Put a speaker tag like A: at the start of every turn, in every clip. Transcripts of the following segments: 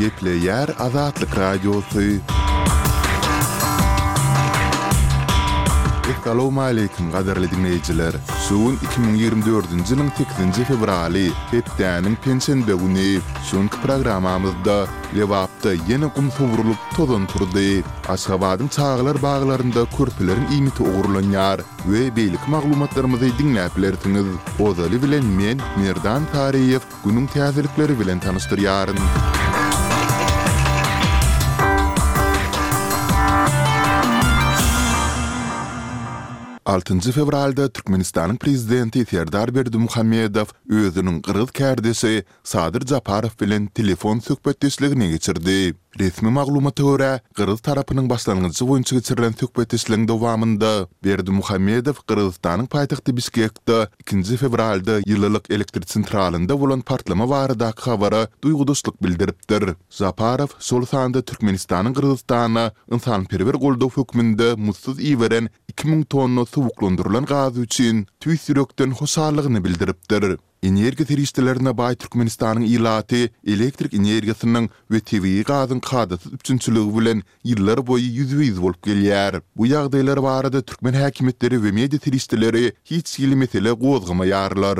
A: Gepleýär Azatlyk Radiosy. Essalowmaleýkim, gadyrly diňleýjiler! Şu gün iki müň ýigrimi dördünji ýylyň sekizinji fewraly, hepdäniň penşenbe güni. Şu günki programmamyzda Lebapda ýene gum sowrulyp, tozan turdy. Aşgabadyň çagalar baglarynda körpeleriň iýmiti ogurlanýar. we beýleki maglumatlarymyzy diňläp bilersiňiz. Ozaly bilen men, Merdan Taryýew, günüň täzelikleri bilen tanyşdyrýaryn. Altynjy fewralda Türkmenistanyň Prezidenti Serdar Berdimuhamedow özüniň gyrgyz kärdeşi Sadyr Japarow bilen telefon söhbetdeşligini geçirdi. Resmi maglumata görä, gyrgyz tarapynyň başlangyjy boýunça geçirilen söhbetdeşligiň dowamynda Berdimuhamedow Gyrgyzystanyň paýtagty Bişkekde ikinji fewralda ýylylyk elektr çentralynda bolan partlama baradaky habara duýgudaşlyk bildiripdir. Žaparow şol sanda Türkmenistanyň Gyrgyzystana ynsanperwer goldaw hökmünde muzdsuz iberen iki müň tonna suwuklandyrylan gazy üçin tüýs ýürekden hoşallygyny bildiripdir. Energiýa serişdelerine baý Türkmenistanyň ilaty elektrik energiýasynyň we tebigy gazyň kadasyz üpjünçiligi bilen ýyllar boýy ýüzbe-ýüz bolup gelýär. Bu ýagdaýlar barada türkmen häkimiýetleri we media serişdeleri hiç hili mesele gozgamaýarlar.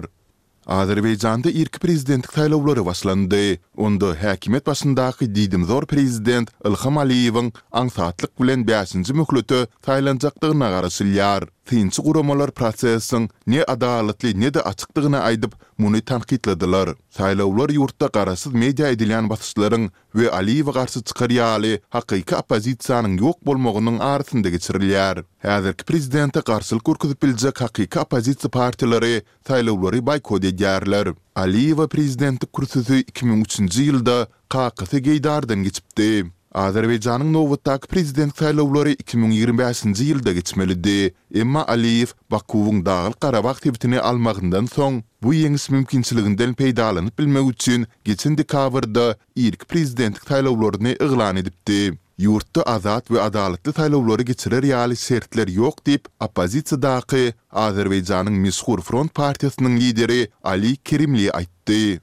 A: Azerbaýjanda irki prezidentlik saýlawlary başlandy. Onda häkimiýet başyndaky diýdimzor prezident Ilham Aliýewiň aňsatlyk bilen bäşinji möhlete saýlanjakdygyna garaşylýar. Synçy guramalar prosesiň ne adalatly ne-de açykdygyny aýdyp, muny tankytladylar. Saýlawlar ýurtda garaşsyz media edilýän basyşlaryň we Aliýewe garşy çykar ýaly hakyky oppozisiýanyň ýok bolmagynyň arasynda geçirilýär. Häzirki prezidente garşylyk görkezip biljek hakyky oppozisiýa partiýalary saýlawlary boýkot edýärler. Aliýewa prezidentlik kürsüsi iki müň üçünji ýylda kakasy Geýdardan geçipdi. Azerbaýjanyň nobatdaky prezident saýlawlary iki müň ýigrimi bäşinji ýylda geçmelidi, emma Aliýew Bakuwyň Daglyk-Garabag sebitini almagyndan soň, bu ýeňiş mümkinçiliginden peýdalanyp bilmek üçin geçen dekabrda irki prezidentlik saýlawlaryny yglan edipdi. Ýurtda azat we adalatly saýlawlary geçirer ýaly şertler ýok diýip, oppozisiýadaky Azerbaýjanyň meşhur Front partiýasynyň lideri Ali Kerimli aýtdy.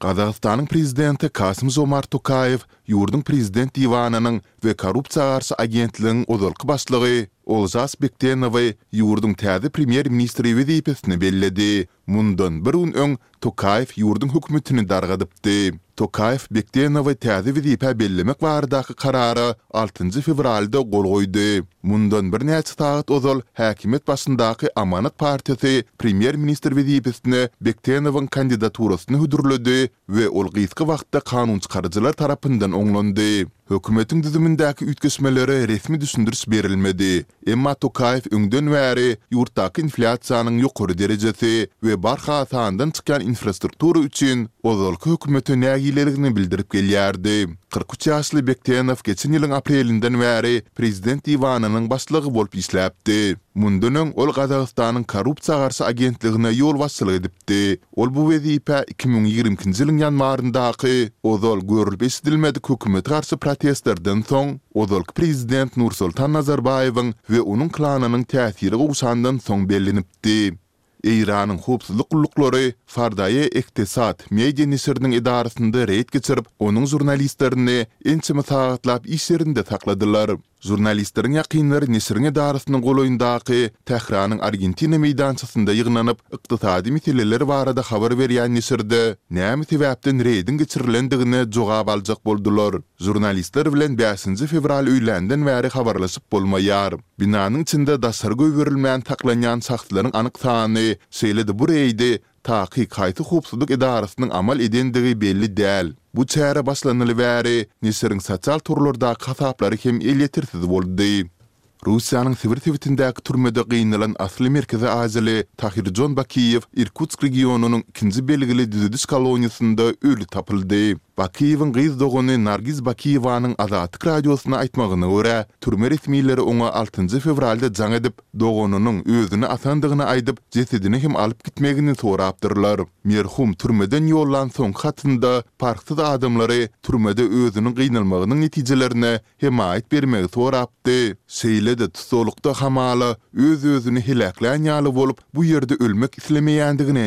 A: Gazagystanyň prezidenti Kasym-Žomart Tokaýew ýurduň prezident diwanynyň we korrupsiýa garşy agentligiň ozalky başlygy Olžas Bektenowy ýurduň täze premýer-ministri wezipesine belledi. Mundan bir gün öň Tokaýew ýurduň hökümetini dargadypdy. Tokaýew Bektenowa täze wezipä bellemek baradaky karara altynjy fewralda gol goýdy. Mundan birnäçe sagat ozal häkimiýet başyndaky Amanat partiýasy premýer-ministr wezipesine Bektenowyň kandidaturasyny hödürledi we ol gysga wagtda kanunçykaryjylar tarapyndan oňlandy. Hökümetiň düzümindäki üýtgeşmelere resmi düşündiriş berilmedi. Emma Tokaýew öňden bäri ýurtdaky inflýasiýanyň ýokary derejesi we barha sandan çykýan infrastruktura üçin ozalky hökümete nägileligini bildirip gelýärdi. Kyrk üç ýaşly Bektenow geçen ýylyň aprelinden bäri prezident diwanynyň başlygy bolup işläpdi. Mundan öň ol Gazagystanyň korrupsiýa garşy agentligine ýolbaşçylyk edipdi. Ol bu wezipä iki müň ýigrimi ikinji ýylyň ýanwaryndaky, ozal görülip-eşidilmedik hökümete garşy protestlerden soň, ozalky prezident Nursultan Nazarbaýewiň we onuň klanynyň täsiri gowşandan soň bellenipdi. Eýranyň howpsuzlyk gulluklary Fardaye Ektesad media neşiriniň edarasynda reýd geçirip, onuň žurnalistlerini ençeme sagatlap iş ýerinde sakladylar. Žurnalistleriň ýakynlary neşiriň edarasynyň golaýyndaky Tähranyň Argentina meýdançasynda ýygnanyp, ykdysady meseleler barada habar berýän neşirde näme sebäpden reýdiň geçirilendigine jogap aljak boldular. Žurnalistler bilen bäşinji fewral öýländen bäri habarlaşyp bolmaýar. Binanyň içinde daşary goýberilmän saklanýan şahslaryň anyk sany, şeýle-de bu reýdi Takyk haýsy howpsuzlyk edarasynyň amal edendigi belli däl. Bu çäre başlanyly bäri neşiriň sosial torlardaky hasaplary hem elýetersiz boldy. Russiýanyň Sibir sebitindäki türmede gynalan asly merkezi aziýaly Tahirjon Bakiýew Irkutsk regionynyň ikinji belgili düzediş koloniýasynda öli tapyldy. Bakiýewiň gyz dogany Nargiz Bakiýewanyň Azatlyk Radiosyna aýtmagyna görä, türme resmileri oňa altynjy fewralda jaň edip, Doganynyň özüni asandygyny aýdyp, jesedini hem alyp gitmegini sorapdyrlar. Merhum türmeden ýollan soňky hatynda parhsyz adamlary türmede özüniň gynalmagynyň netijelerine hemaýat bermegi sorapdy. Şeýle-de tussaglykda hamala öz-özüni heläklän ýaly bolup, bu ýerde ölmek islemeýändigini